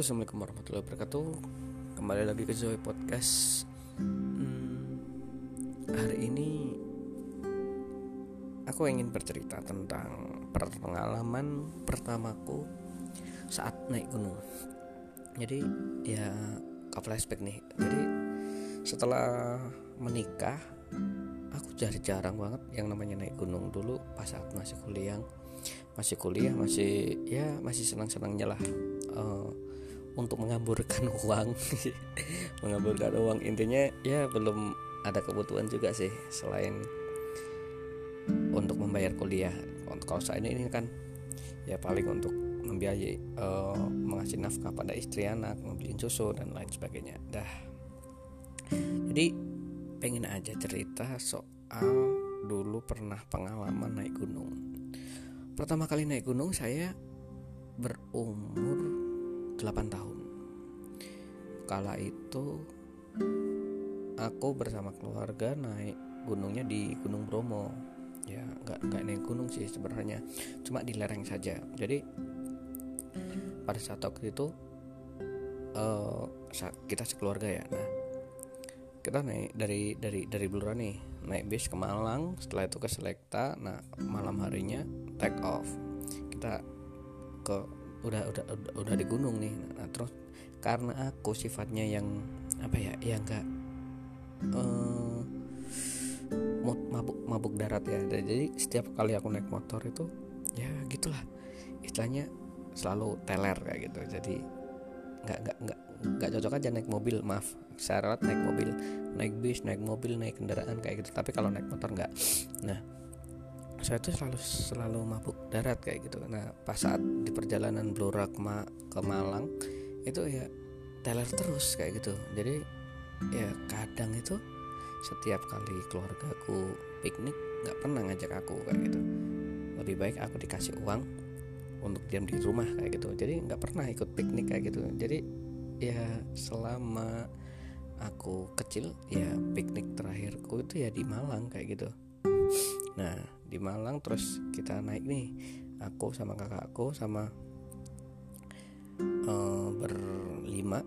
Halo assalamualaikum warahmatullahi wabarakatuh. Kembali lagi ke Zoe Podcast. Hmm, Hari ini Aku ingin bercerita tentang Pengalaman pertamaku Saat naik gunung. Jadi ya ke flashback nih. Jadi setelah menikah Aku jarang banget yang namanya naik gunung dulu Pas saat masih kuliah. Masih kuliah masih ya masih senang-senangnya lah. Uh, untuk mengaburkan uang. Mengaburkan uang. Intinya ya belum ada kebutuhan juga sih selain untuk membayar kuliah. Untuk kalau saya ini kan ya paling untuk membiayai uh, mengasih nafkah pada istri anak membeliin susu dan lain sebagainya. Dah. Jadi pengen aja cerita soal dulu pernah pengalaman naik gunung. Pertama kali naik gunung saya berumur 8 tahun. Kala itu aku bersama keluarga naik gunungnya di Gunung Bromo. Ya, nggak nggak naik gunung sih sebenarnya, cuma di lereng saja. Jadi pada saat waktu itu uh, kita sekeluarga ya. Nah, kita naik dari dari dari Blora nih naik bis ke Malang setelah itu ke Selekta nah malam harinya take off kita ke udah udah udah, udah di gunung nih. Nah terus karena aku sifatnya yang apa ya yang enggak uh, mabuk mabuk darat ya. Jadi setiap kali aku naik motor itu ya gitulah. Istilahnya selalu teler kayak gitu. Jadi nggak nggak nggak nggak cocok aja naik mobil maaf. Syarat naik mobil. Naik bis naik mobil naik kendaraan kayak gitu. Tapi kalau naik motor nggak. Nah saya tuh selalu selalu mabuk darat kayak gitu. Nah pas saat di perjalanan Blora ke, Ma ke Malang itu ya teler terus kayak gitu. Jadi ya kadang itu setiap kali keluargaku piknik nggak pernah ngajak aku kayak gitu. Lebih baik aku dikasih uang untuk diam di rumah kayak gitu. Jadi nggak pernah ikut piknik kayak gitu. Jadi ya selama aku kecil ya piknik terakhirku itu ya di Malang kayak gitu. Nah di Malang terus kita naik nih aku sama kakakku sama uh, berlima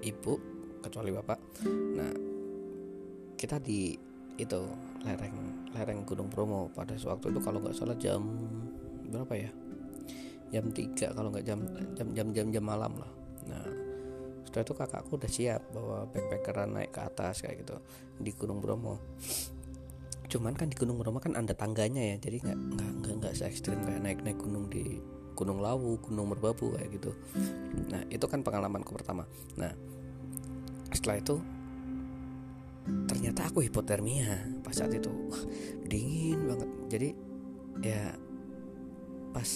ibu kecuali bapak. Nah kita di itu lereng lereng Gunung Bromo. Pada waktu itu kalau nggak salah jam berapa ya? Jam 3 kalau nggak jam jam jam jam jam malam lah. Nah setelah itu kakakku udah siap bawa backpackeran naik ke atas kayak gitu di Gunung Bromo cuman kan di Gunung Bromo kan ada tangganya ya jadi nggak nggak nggak nggak se ekstrim kayak naik naik gunung di Gunung Lawu Gunung Merbabu kayak gitu. Nah itu kan pengalamanku pertama. Nah setelah itu ternyata aku hipotermia pas saat itu. Wah dingin banget. Jadi ya pas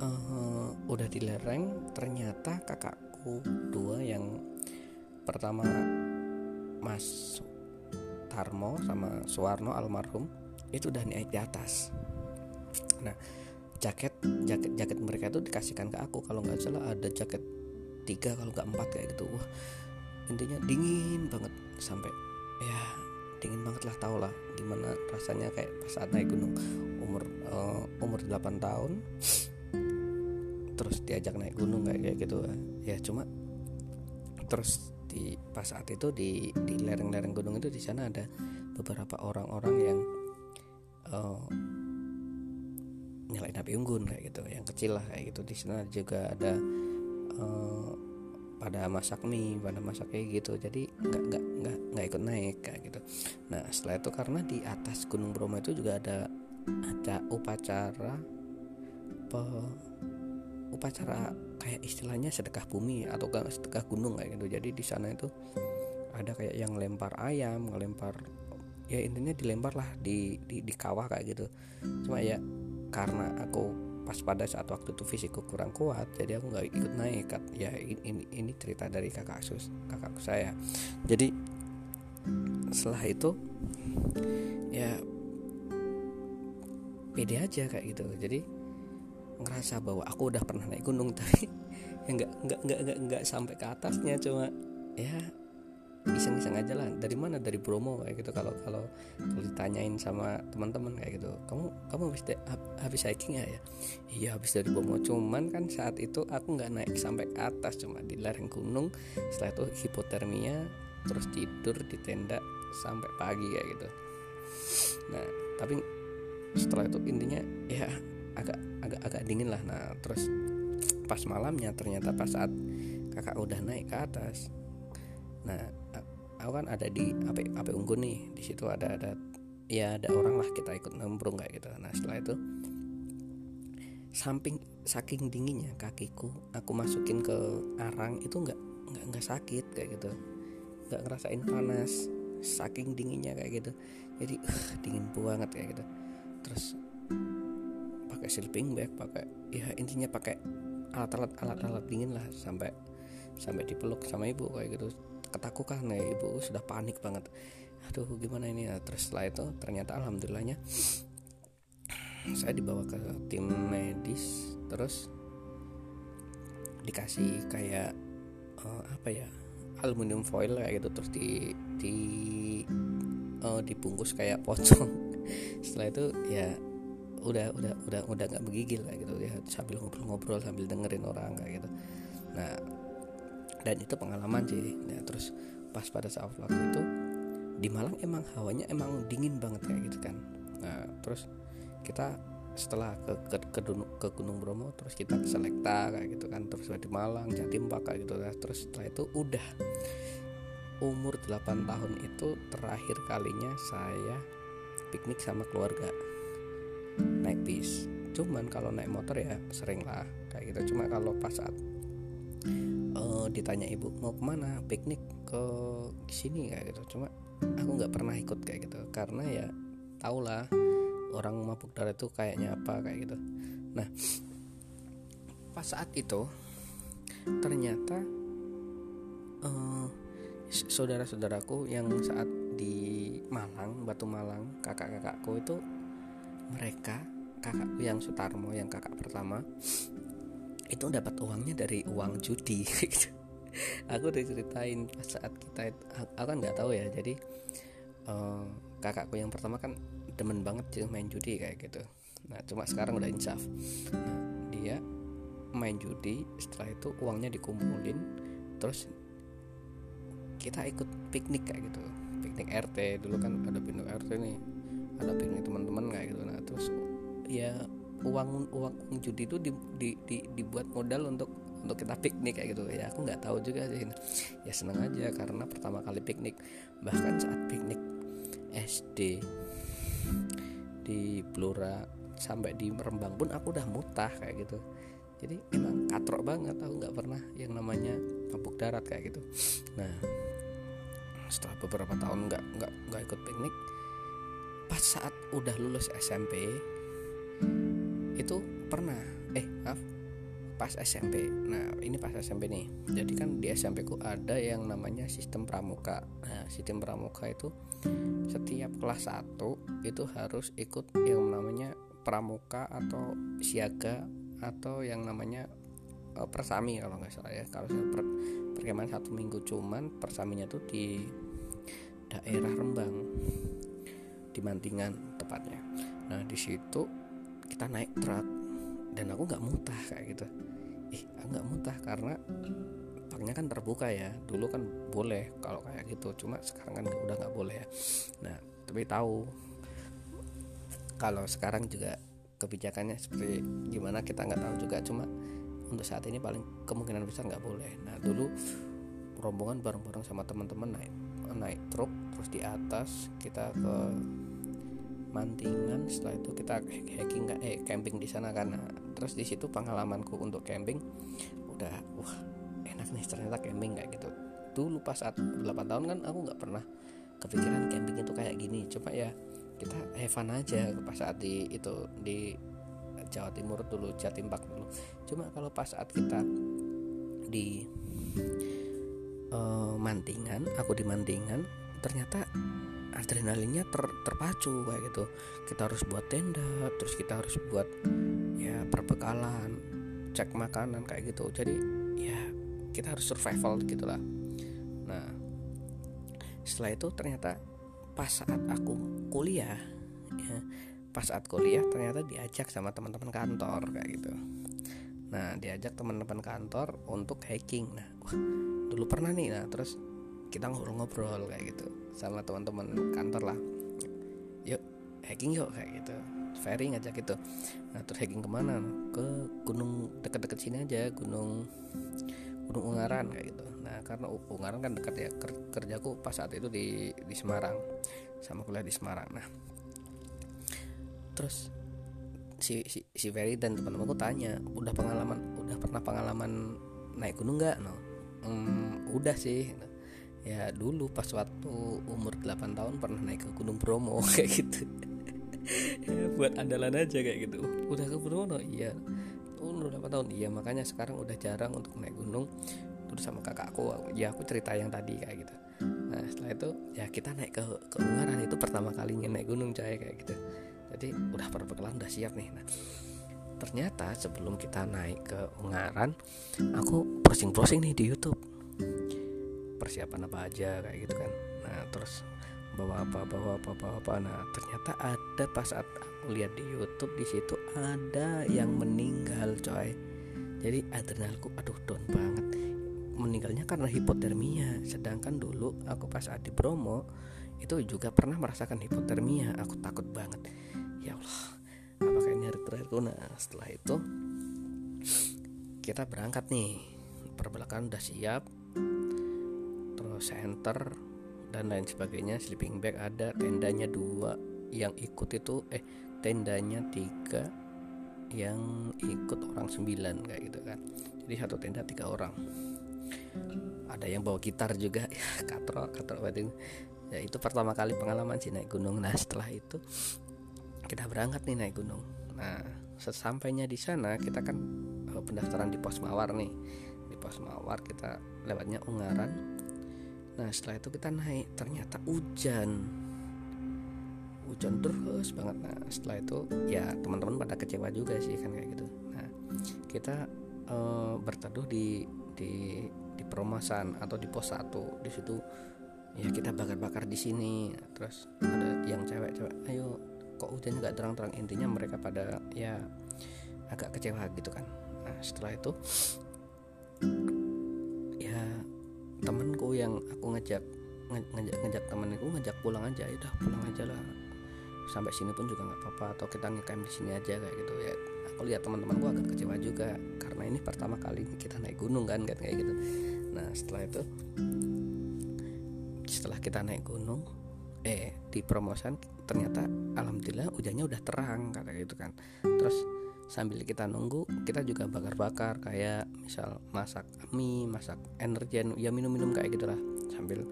uh, udah di lereng ternyata kakakku dua yang pertama Mas Harmo sama Suwarno almarhum itu udah naik di atas. Nah jaket jaket jaket mereka itu dikasihkan ke aku. Kalau nggak salah ada jaket tiga kalau nggak empat kayak gitu. Wah intinya dingin banget sampai ya dingin banget lah tau lah gimana rasanya kayak pas saat naik gunung. Umur uh, umur 8 tahun terus diajak naik gunung kayak kayak gitu. Ya cuma terus di pas saat itu di di lereng-lereng gunung itu di sana ada beberapa orang-orang yang uh, nyalain api unggun kayak gitu yang kecil lah kayak gitu. Di sana juga ada uh, pada masak mie pada masak kayak gitu. Jadi nggak nggak nggak nggak ikut naik kayak gitu. Nah setelah itu karena di atas gunung Bromo itu juga ada ada upacara pe, upacara kayak istilahnya sedekah bumi atau sedekah gunung kayak gitu. Jadi di sana itu ada kayak yang lempar ayam ngelempar ya intinya dilempar lah di, di di kawah kayak gitu. Cuma ya karena aku pas pada saat waktu itu fisikku kurang kuat jadi aku nggak ikut naik ya ini ini cerita dari kakak sus kakakku saya. Jadi setelah itu ya pede aja kayak gitu. Jadi ngerasa bahwa aku udah pernah naik gunung tapi ya nggak nggak nggak nggak nggak sampai ke atasnya cuma ya iseng-iseng aja lah. Dari mana? Dari Bromo kayak gitu. Kalau kalau kalau ditanyain sama teman-teman kayak gitu kamu kamu habis habis hiking ya ya? Iya habis dari Bromo. Cuman kan saat itu aku nggak naik sampai ke atas cuma di lereng gunung. Setelah itu hipotermia terus tidur di tenda sampai pagi kayak gitu. Nah tapi setelah itu intinya ya agak agak agak dingin lah. Nah terus pas malamnya ternyata pas saat kakak udah naik ke atas nah aku kan ada di apa apa unggun nih. Di situ ada ada ya ada orang lah kita ikut nembrung kayak gitu. Nah setelah itu samping saking dinginnya kakiku aku masukin ke arang itu nggak nggak nggak sakit kayak gitu. Nggak ngerasain panas saking dinginnya kayak gitu. Jadi uh, dingin banget kayak gitu. Terus pakai sleeping bag pakai ya intinya pakai alat-alat alat-alat dingin lah sampai sampai dipeluk sama ibu kayak gitu. Ketakutan ya ibu sudah panik banget. Aduh gimana ini ya? Terus setelah itu ternyata alhamdulillahnya saya dibawa ke tim medis terus dikasih kayak uh, apa ya aluminium foil kayak gitu terus di di uh, dibungkus kayak pocong. Setelah itu ya udah udah udah udah nggak begigil kayak gitu. Ya sambil ngobrol-ngobrol sambil dengerin orang kayak gitu. Nah dan itu pengalaman sih. Nah terus pas pada saat waktu itu di Malang emang hawanya emang dingin banget kayak gitu kan. Nah terus kita setelah ke ke, ke, ke Gunung Bromo terus kita ke Selekta kayak gitu kan. Terus di Malang Jatim kayak gitu nah, terus setelah itu udah. Umur 8 tahun itu terakhir kalinya saya piknik sama keluarga naik bis cuman kalau naik motor ya sering lah kayak gitu. Cuma kalau pas saat uh, ditanya ibu mau ke mana? Piknik ke sini? Kayak gitu. Cuma aku nggak pernah ikut kayak gitu. Karena ya tau lah orang mabuk darah itu kayaknya apa kayak gitu. Nah pas saat itu ternyata uh, saudara-saudaraku yang saat di Malang Batu Malang kakak-kakakku itu mereka kakakku yang Sutarmo yang kakak pertama itu dapat uangnya dari uang judi. Aku udah ceritain saat kita aku kan nggak tahu ya jadi uh, kakakku yang pertama kan demen banget main judi kayak gitu. Nah cuma sekarang udah insaf. Nah dia main judi setelah itu uangnya dikumpulin terus kita ikut piknik kayak gitu. Piknik RT dulu kan ada piknik RT nih ada piknik teman-teman kayak gitu. Nah terus ya uang uang judi itu di, di, di, dibuat modal untuk untuk kita piknik kayak gitu. Ya aku nggak tahu juga sih. Ya seneng aja karena pertama kali piknik bahkan saat piknik SD di Blora sampai di Rembang pun aku udah mutah kayak gitu. Jadi emang katrok banget. Aku nggak pernah yang namanya mabuk darat kayak gitu. Nah setelah beberapa tahun nggak nggak nggak ikut piknik pas saat udah lulus SMP itu pernah. Eh maaf. Pas SMP nah ini pas SMP nih. Jadi kan di SMP ku ada yang namanya sistem pramuka. Nah sistem pramuka itu setiap kelas 1 itu harus ikut yang namanya pramuka atau siaga atau yang namanya uh, persami kalau nggak salah ya. Kalau per, perkemahan satu minggu cuman persaminya tuh di daerah Rembang. Di Mantingan tepatnya. Nah di situ kita naik truk dan aku nggak mutah kayak gitu. Ih aku nggak mutah karena parknya kan terbuka ya. Dulu kan boleh kalau kayak gitu cuma sekarang kan udah nggak boleh ya. Nah tapi tahu kalau sekarang juga kebijakannya seperti gimana kita nggak tahu juga. Cuma untuk saat ini paling kemungkinan besar nggak boleh. Nah dulu rombongan bareng-bareng sama teman-teman naik naik truk terus di atas kita ke Mantingan setelah itu kita hiking eh camping di sana karena terus di situ pengalamanku untuk camping udah wah enak nih ternyata camping kayak gitu. Dulu pas saat 8 tahun kan aku nggak pernah kepikiran camping itu kayak gini. Coba ya kita fun aja pas saat di itu di Jawa Timur dulu Jatim Pak dulu. Cuma kalau pas saat kita di uh, Mantingan aku di Mantingan ternyata adrenalinnya ter, terpacu kayak gitu. Kita harus buat tenda terus kita harus buat ya perbekalan cek makanan kayak gitu. Jadi ya kita harus survival gitulah. Nah setelah itu ternyata pas saat aku kuliah ya pas saat kuliah ternyata diajak sama teman-teman kantor kayak gitu. Nah diajak teman-teman kantor untuk hiking. Nah dulu pernah nih. Nah terus kita ngobrol-ngobrol kayak gitu sama teman-teman kantor lah. Yuk hiking yuk kayak gitu. Ferry ngajak gitu. Nah terus hiking ke mana? Ke gunung dekat-dekat sini aja gunung gunung Ungaran kayak gitu. Nah karena Ungaran kan dekat ya kerjaku pas saat itu di di Semarang sama kuliah di Semarang. Nah terus si si, si Ferry dan teman-temanku tanya udah pengalaman udah pernah pengalaman naik gunung nggak? No. Hmm, udah sih ya dulu pas waktu umur 8 tahun pernah naik ke Gunung Bromo kayak gitu. Buat andalan aja kayak gitu. Udah ke Bromo? Iya. Umur 8 tahun? Iya makanya sekarang udah jarang untuk naik gunung. Terus sama kakakku ya aku cerita yang tadi kayak gitu. Nah setelah itu ya kita naik ke ke Ungaran. Itu pertama kalinya naik gunung cahaya kayak gitu. Jadi udah perbekalan udah siap nih. Nah ternyata sebelum kita naik ke Ungaran aku browsing-browsing nih di YouTube persiapan apa aja kayak gitu kan. Nah terus bawa apa bawa apa bawa apa. Nah ternyata ada pas saat aku lihat di YouTube di situ ada yang meninggal coy. Jadi adrenalku aduh down banget. Meninggalnya karena hipotermia. Sedangkan dulu aku pas saat di Bromo itu juga pernah merasakan hipotermia. Aku takut banget. Ya Allah apakah ini hari nah setelah itu kita berangkat nih. Perbelakan udah siap center dan lain sebagainya sleeping bag ada tendanya dua yang ikut itu eh tendanya tiga yang ikut orang sembilan kayak gitu kan. Jadi satu tenda tiga orang. Ada yang bawa gitar juga ya katro katro batin ya itu pertama kali pengalaman sih naik gunung. Nah setelah itu kita berangkat nih naik gunung. Nah sesampainya di sana kita kan oh, pendaftaran di pos mawar nih. Di pos mawar kita lewatnya Ungaran Nah setelah itu kita naik. Ternyata hujan. Hujan terus banget. Nah setelah itu ya teman-teman pada kecewa juga sih kan kayak gitu. Nah kita uh, berteduh di di di perumahan atau di pos 1 di situ ya kita bakar-bakar di sini. Terus ada yang cewek-cewek ayo kok hujannya nggak terang-terang? Intinya mereka pada ya agak kecewa gitu kan. Nah setelah itu temanku yang aku ngajak ngajak ngajak temanku ngajak pulang aja ya udah pulang aja lah. Sampai sini pun juga nggak apa-apa atau kita ngecamp di sini aja kayak gitu. Ya aku lihat teman-temanku agak kecewa juga karena ini pertama kali kita naik gunung kan kan kayak gitu. Nah setelah itu setelah kita naik gunung eh di promosan ternyata alhamdulillah hujannya udah terang kata gitu kan. Terus sambil kita nunggu kita juga bakar-bakar kayak misal masak mie masak energen ya minum-minum kayak gitulah. Sambil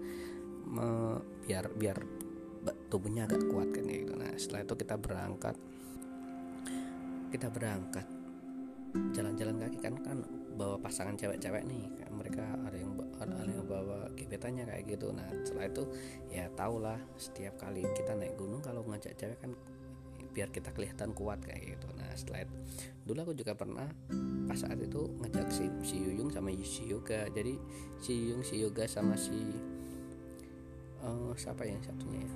me, biar biar tubuhnya agak kuat kan gitu. Nah setelah itu kita berangkat. Kita berangkat. Jalan-jalan kaki kan kan bawa pasangan cewek-cewek nih. Mereka ada yang ada yang bawa gebetannya kayak gitu. Nah setelah itu ya tau lah setiap kali kita naik gunung kalau ngajak cewek kan biar kita kelihatan kuat kayak gitu. Nah setelah itu dulu aku juga pernah pas saat itu ngajak si si Yuyung sama si Yoga. Jadi si Yuyung si Yoga sama si uh, siapa yang satunya ya?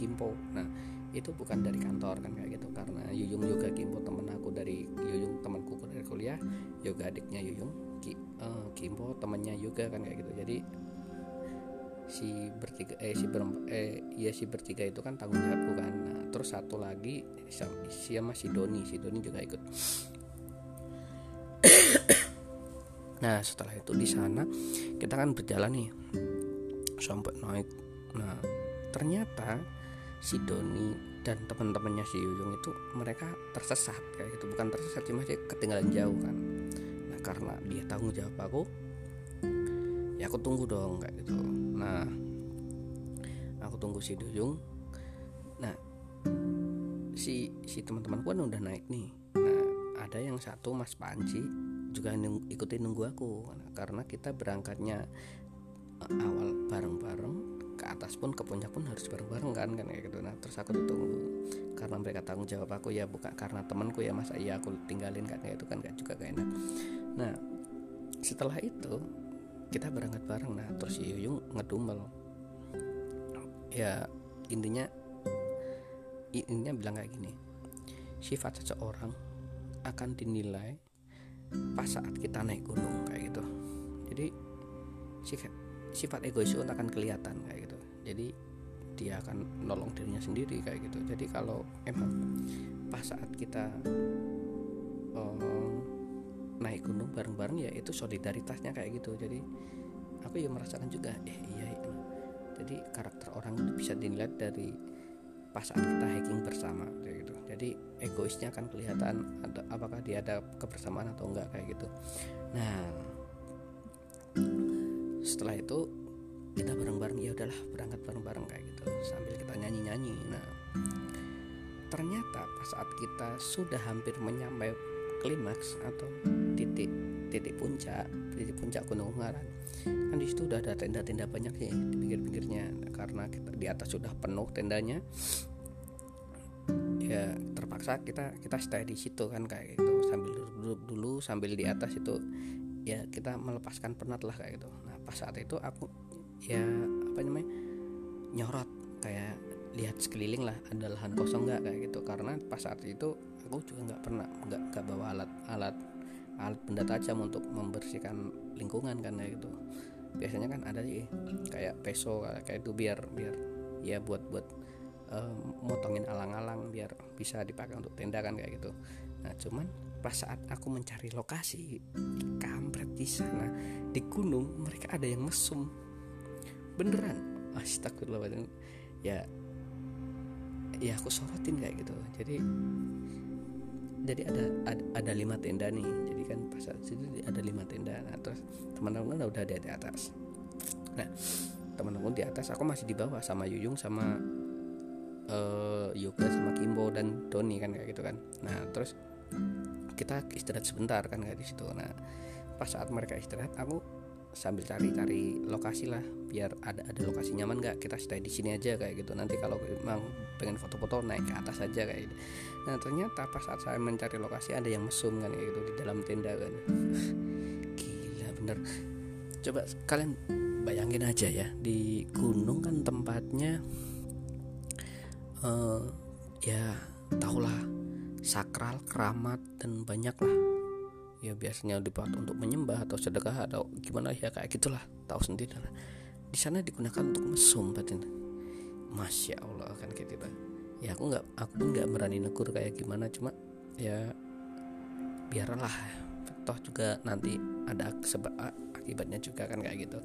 Kimpo. Nah itu bukan dari kantor kan kayak gitu. Karena Yuyung Yoga Kimpo temen aku dari Yuyung temanku dari kuliah. Yoga adiknya Yuyung Ki, uh, Kimpo temannya Yoga kan kayak gitu. Jadi si bertiga eh si berempat eh ya si bertiga itu kan tanggung jawabku kan. Nah, terus satu lagi siapa si Doni. Si Doni juga ikut. Nah setelah itu di sana kita kan berjalan nih. Sampai naik. Nah ternyata si Doni dan teman-temannya si Yuyung itu mereka tersesat. Kayak gitu. Bukan tersesat cuma dia ketinggalan jauh kan. Nah karena dia tanggung jawab aku ya aku tunggu dong kayak gitu. Nah aku tunggu si Duyung nah si si teman-temanku kan udah naik nih. Nah ada yang satu Mas Panci juga nung, ikutin nunggu aku. Nah, karena kita berangkatnya uh, awal bareng-bareng ke atas pun ke puncak pun harus bareng-bareng kan kan kayak gitu. Nah terus aku ditunggu. Karena mereka tanggung jawab aku ya bukan karena temanku ya masa iya aku tinggalin kan itu kan gak juga gak enak. Nah setelah itu kita berangkat bareng. Nah terus Yuyung ngedumel. Ya intinya intinya bilang kayak gini sifat seseorang akan dinilai pas saat kita naik gunung kayak gitu. Jadi sifat sifat egois itu akan kelihatan kayak gitu. Jadi dia akan nolong dirinya sendiri kayak gitu. Jadi kalau emang pas saat kita um, naik gunung bareng-bareng ya itu solidaritasnya kayak gitu. Jadi aku ya merasakan juga eh iya, iya. jadi karakter orang itu bisa dilihat dari pas saat kita hiking bersama kayak gitu. Jadi egoisnya akan kelihatan ada apakah dia ada kebersamaan atau enggak kayak gitu. Nah setelah itu kita bareng-bareng ya udahlah berangkat bareng-bareng kayak gitu. Sambil kita nyanyi-nyanyi. Nah ternyata pas saat kita sudah hampir menyampai klimaks atau titik titik puncak titik puncak Gunung Ungaran. Kan di situ udah ada tenda-tenda banyak sih di pinggir-pinggirnya. Karena kita di atas sudah penuh tendanya ya terpaksa kita kita stay di situ kan kayak gitu. Sambil duduk dulu sambil di atas itu ya kita melepaskan penat lah kayak gitu. Nah pas saat itu aku ya apa namanya nyorot kayak lihat sekeliling lah ada lahan kosong nggak kayak gitu. Karena pas saat itu aku juga nggak pernah nggak nggak bawa alat alat alat benda tajam untuk membersihkan lingkungan kan kayak gitu. Biasanya kan ada sih kayak peso kayak itu biar biar ya buat buat um, motongin alang-alang biar bisa dipakai untuk tenda kan kayak gitu. Nah cuman pas saat aku mencari lokasi kampret di sana di gunung mereka ada yang mesum. Beneran. Astagfirullahaladzim. Ya ya aku sorotin kayak gitu. Jadi jadi ada ada, ada lima tenda nih. Jadi kan pas saat itu ada lima tenda. Nah terus teman-teman udah ada di atas. Nah teman-teman di atas aku masih di bawah sama Yuyung sama uh, Yoga sama Kimbo dan Doni kan kayak gitu kan. Nah terus kita istirahat sebentar kan kayak di situ. Nah pas saat mereka istirahat aku sambil cari-cari lokasi lah biar ada ada lokasi nyaman nggak? Kita stay di sini aja kayak gitu. Nanti kalau memang pengen foto-foto naik ke atas aja kayak gitu. Nah ternyata pas saat saya mencari lokasi ada yang mesum kan kayak gitu di dalam tenda kan. Gila bener. Coba kalian bayangin aja ya di gunung kan tempatnya uh, ya tahulah sakral keramat dan banyak lah ya biasanya dibuat untuk menyembah atau sedekah atau gimana ya kayak gitulah. Tahu sendiri lah. Di sana digunakan untuk mesum batin masya allah kan kayak gitu. Ya aku nggak aku nggak berani negur kayak gimana cuma ya biarlah. Toh juga nanti ada sebab akibatnya juga kan kayak gitu.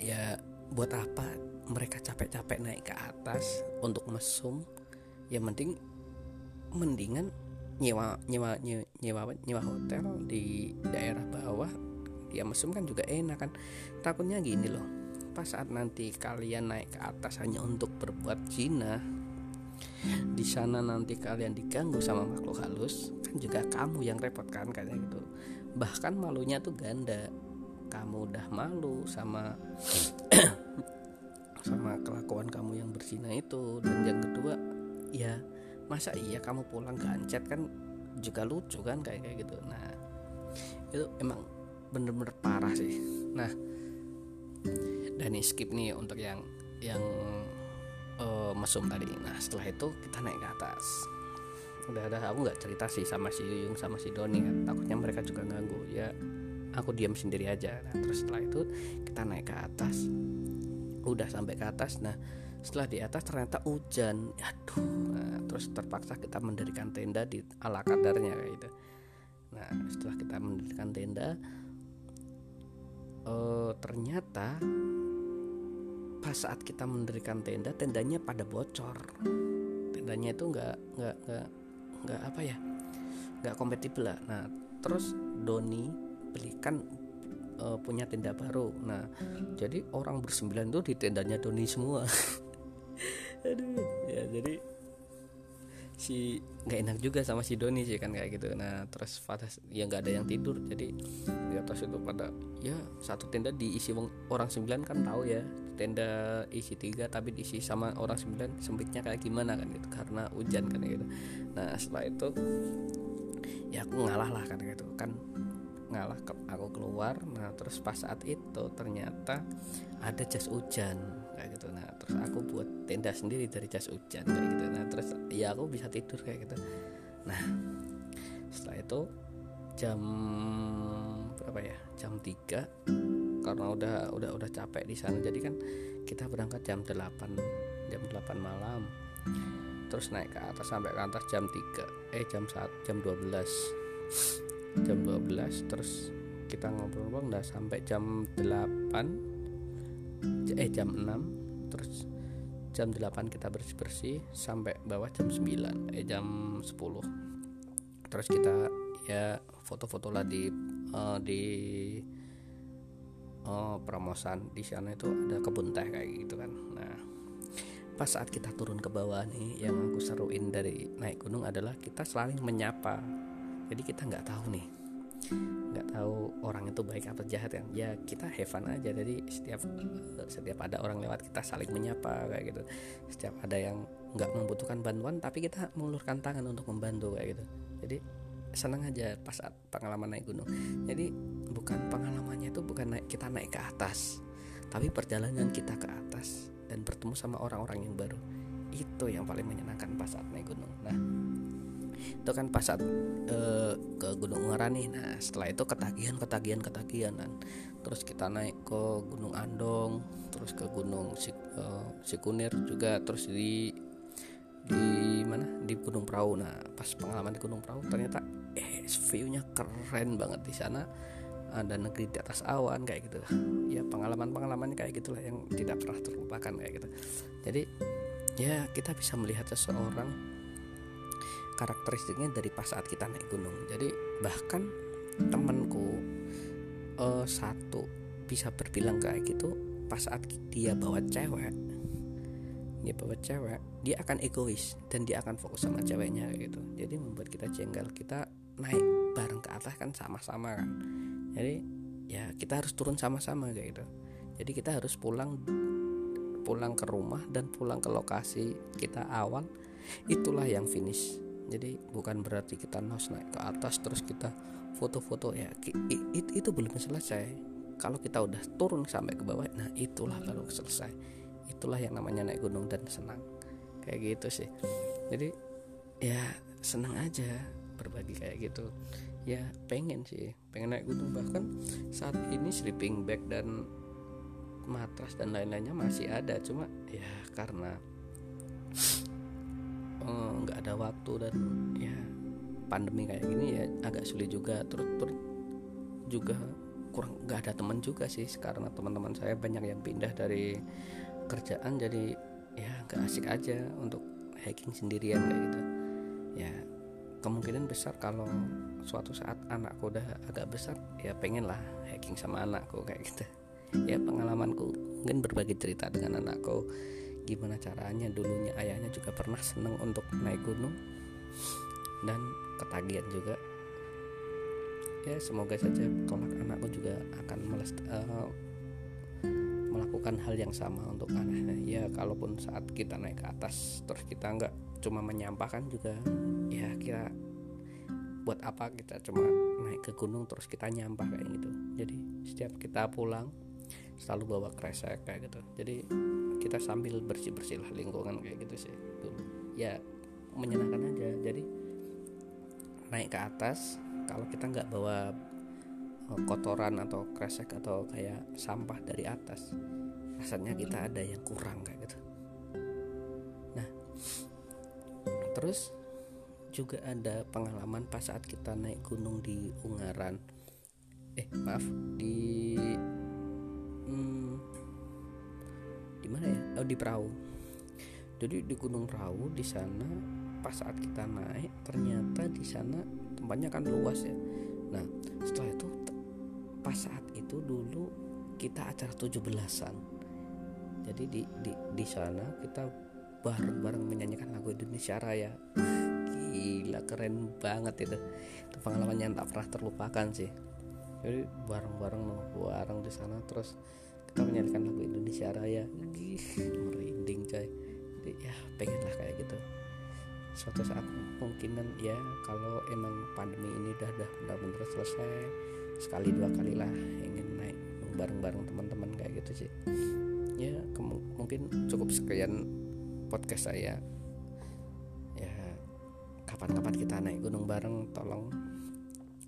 Ya buat apa mereka capek-capek naik ke atas untuk mesum? Ya mending mendingan nyewa nyewa nyewa nyewa, hotel di daerah bawah. Dia mesum kan juga enak kan. Takutnya gini loh pas saat nanti kalian naik ke atas hanya untuk berbuat zina di sana nanti kalian diganggu sama makhluk halus kan juga kamu yang repot kan kayak gitu. Bahkan malunya tuh ganda. Kamu udah malu sama sama kelakuan kamu yang berzina itu. Dan yang kedua ya masa iya kamu pulang gancet? Kan juga lucu kan kayak kayak gitu. Nah itu emang bener-bener parah sih. Nah dan ini skip nih untuk yang yang uh, mesum tadi. Nah setelah itu kita naik ke atas. Udah ada aku nggak cerita sih sama si Yuyung sama si Doni kan. Takutnya mereka juga ganggu. Ya aku diam sendiri aja. Nah terus setelah itu kita naik ke atas. Udah sampai ke atas. Nah setelah di atas ternyata hujan. Aduh nah, terus terpaksa kita mendirikan tenda di ala kadarnya kayak gitu. Nah setelah kita mendirikan tenda uh, ternyata pas saat kita mendirikan tenda tendanya pada bocor. Tendanya itu nggak nggak nggak nggak apa ya? Nggak kompatibel lah. Nah terus Doni belikan uh, punya tenda baru. Nah jadi orang bersembilan tuh di tendanya Doni semua aduh. Ya jadi si nggak enak juga sama si Doni sih kan kayak gitu. Nah terus pada ya nggak ada yang tidur jadi di atas itu pada ya satu tenda diisi orang sembilan kan tahu ya tenda isi tiga tapi diisi sama orang sembilan sempitnya kayak gimana kan gitu. Karena hujan kan gitu. Nah setelah itu ya aku ngalah lah kan gitu. Kan ngalah ke, aku keluar. Nah terus pas saat itu ternyata ada jas hujan kayak gitu. Nah terus aku buat tenda sendiri dari jas hujan kayak gitu. Nah terus ya aku bisa tidur kayak gitu. Nah setelah itu jam berapa ya? Jam 3 karena udah udah udah capek di sana. Jadi kan kita berangkat jam 8 jam 8 malam. Terus naik ke atas sampai ke atas jam 3 eh jam 1 jam 12 jam 12 terus kita ngobrol-ngobrol udah sampai jam 8 eh jam 6 terus jam 8 kita bersih-bersih sampai bawah jam 9 eh jam 10 terus kita ya foto-foto lah di uh, di uh, promosan di sana itu ada kebun teh kayak gitu kan. Nah pas saat kita turun ke bawah nih yang aku seruin dari naik gunung adalah kita saling menyapa jadi kita nggak tahu nih. Nggak tahu orang itu baik atau jahat kan. Ya kita have aja. Jadi setiap setiap ada orang lewat kita saling menyapa kayak gitu. Setiap ada yang nggak membutuhkan bantuan tapi kita mengulurkan tangan untuk membantu kayak gitu. Jadi senang aja pas saat pengalaman naik gunung. Jadi bukan pengalamannya itu bukan naik kita naik ke atas tapi perjalanan kita ke atas dan bertemu sama orang-orang yang baru. Itu yang paling menyenangkan pas saat naik gunung. Nah itu kan pas saat uh, ke Gunung Ungaran nih. Nah setelah itu ketagihan ketagihan ketagihan dan terus kita naik ke Gunung Andong terus ke Gunung Sik, uh, Sikunir juga terus di di mana? Di Gunung Perahu nah pas pengalaman di Gunung Perahu ternyata eh viewnya keren banget di sana. Ada negeri di atas awan kayak gitu. Ya pengalaman-pengalaman kayak gitulah yang tidak pernah terlupakan kayak gitu. Jadi ya kita bisa melihat seseorang karakteristiknya dari pas saat kita naik gunung. Jadi bahkan temanku uh, satu bisa berbilang kayak gitu pas saat dia bawa cewek dia bawa cewek dia akan egois dan dia akan fokus sama ceweknya gitu. Jadi membuat kita jengkel kita naik bareng ke atas kan sama-sama kan. Jadi ya kita harus turun sama-sama kayak gitu. Jadi kita harus pulang pulang ke rumah dan pulang ke lokasi kita awal itulah yang finish jadi bukan berarti kita nos naik ke atas terus kita foto-foto ya itu, belum selesai. Kalau kita udah turun sampai ke bawah nah itulah baru selesai. Itulah yang namanya naik gunung dan senang. Kayak gitu sih. Jadi ya senang aja berbagi kayak gitu. Ya pengen sih pengen naik gunung. Bahkan saat ini sleeping bag dan matras dan lain-lainnya masih ada. Cuma ya karena eh, nggak uh, ada waktu dan ya pandemi kayak gini ya agak sulit juga. Terus terus juga kurang nggak ada teman juga sih. Karena teman-teman saya banyak yang pindah dari kerjaan jadi ya nggak asik aja untuk hiking sendirian kayak gitu. Ya kemungkinan besar kalau suatu saat anakku udah agak besar ya pengen lah hiking sama anakku kayak gitu. Ya pengalamanku mungkin berbagi cerita dengan anakku. Gimana caranya? Dulunya ayahnya juga pernah seneng untuk naik gunung dan ketagihan juga. Ya semoga saja kelak anakku juga akan melest, uh, melakukan hal yang sama untuk anaknya ya kalaupun saat kita naik ke atas terus kita nggak cuma menyampahkan juga ya kira buat apa kita cuma naik ke gunung terus kita nyampah kayak gitu. Jadi setiap kita pulang selalu bawa kresek kayak gitu. Jadi kita sambil bersih bersih lah lingkungan kayak gitu sih. Dulu ya menyenangkan aja. Jadi naik ke atas kalau kita nggak bawa eh, kotoran atau kresek atau kayak sampah dari atas rasanya kita ada yang kurang kayak gitu. Nah terus juga ada pengalaman pas saat kita naik gunung di Ungaran. Eh maaf di hmm, di mana ya? Oh di perahu. Jadi di Gunung Perahu di sana pas saat kita naik ternyata di sana tempatnya kan luas ya. Nah setelah itu pas saat itu dulu kita acara 17-an jadi di di di sana kita bareng-bareng menyanyikan lagu Indonesia Raya. Gila keren banget itu. Itu pengalaman yang tak pernah terlupakan sih. Jadi bareng-bareng bareng di sana terus kita menyanyikan lagu Indonesia Raya. Merinding coy. Jadi ya pengen lah kayak gitu suatu saat kemungkinan ya kalau emang pandemi ini udah udah benar-benar selesai sekali dua kali lah ingin naik bareng-bareng teman-teman kayak gitu sih. Ya mungkin cukup sekian podcast saya. Ya kapan-kapan kita naik gunung bareng tolong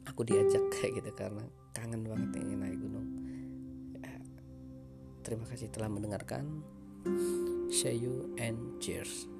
aku diajak kayak gitu karena kangen banget ingin naik gunung. Ya, terima kasih telah mendengarkan. See you and cheers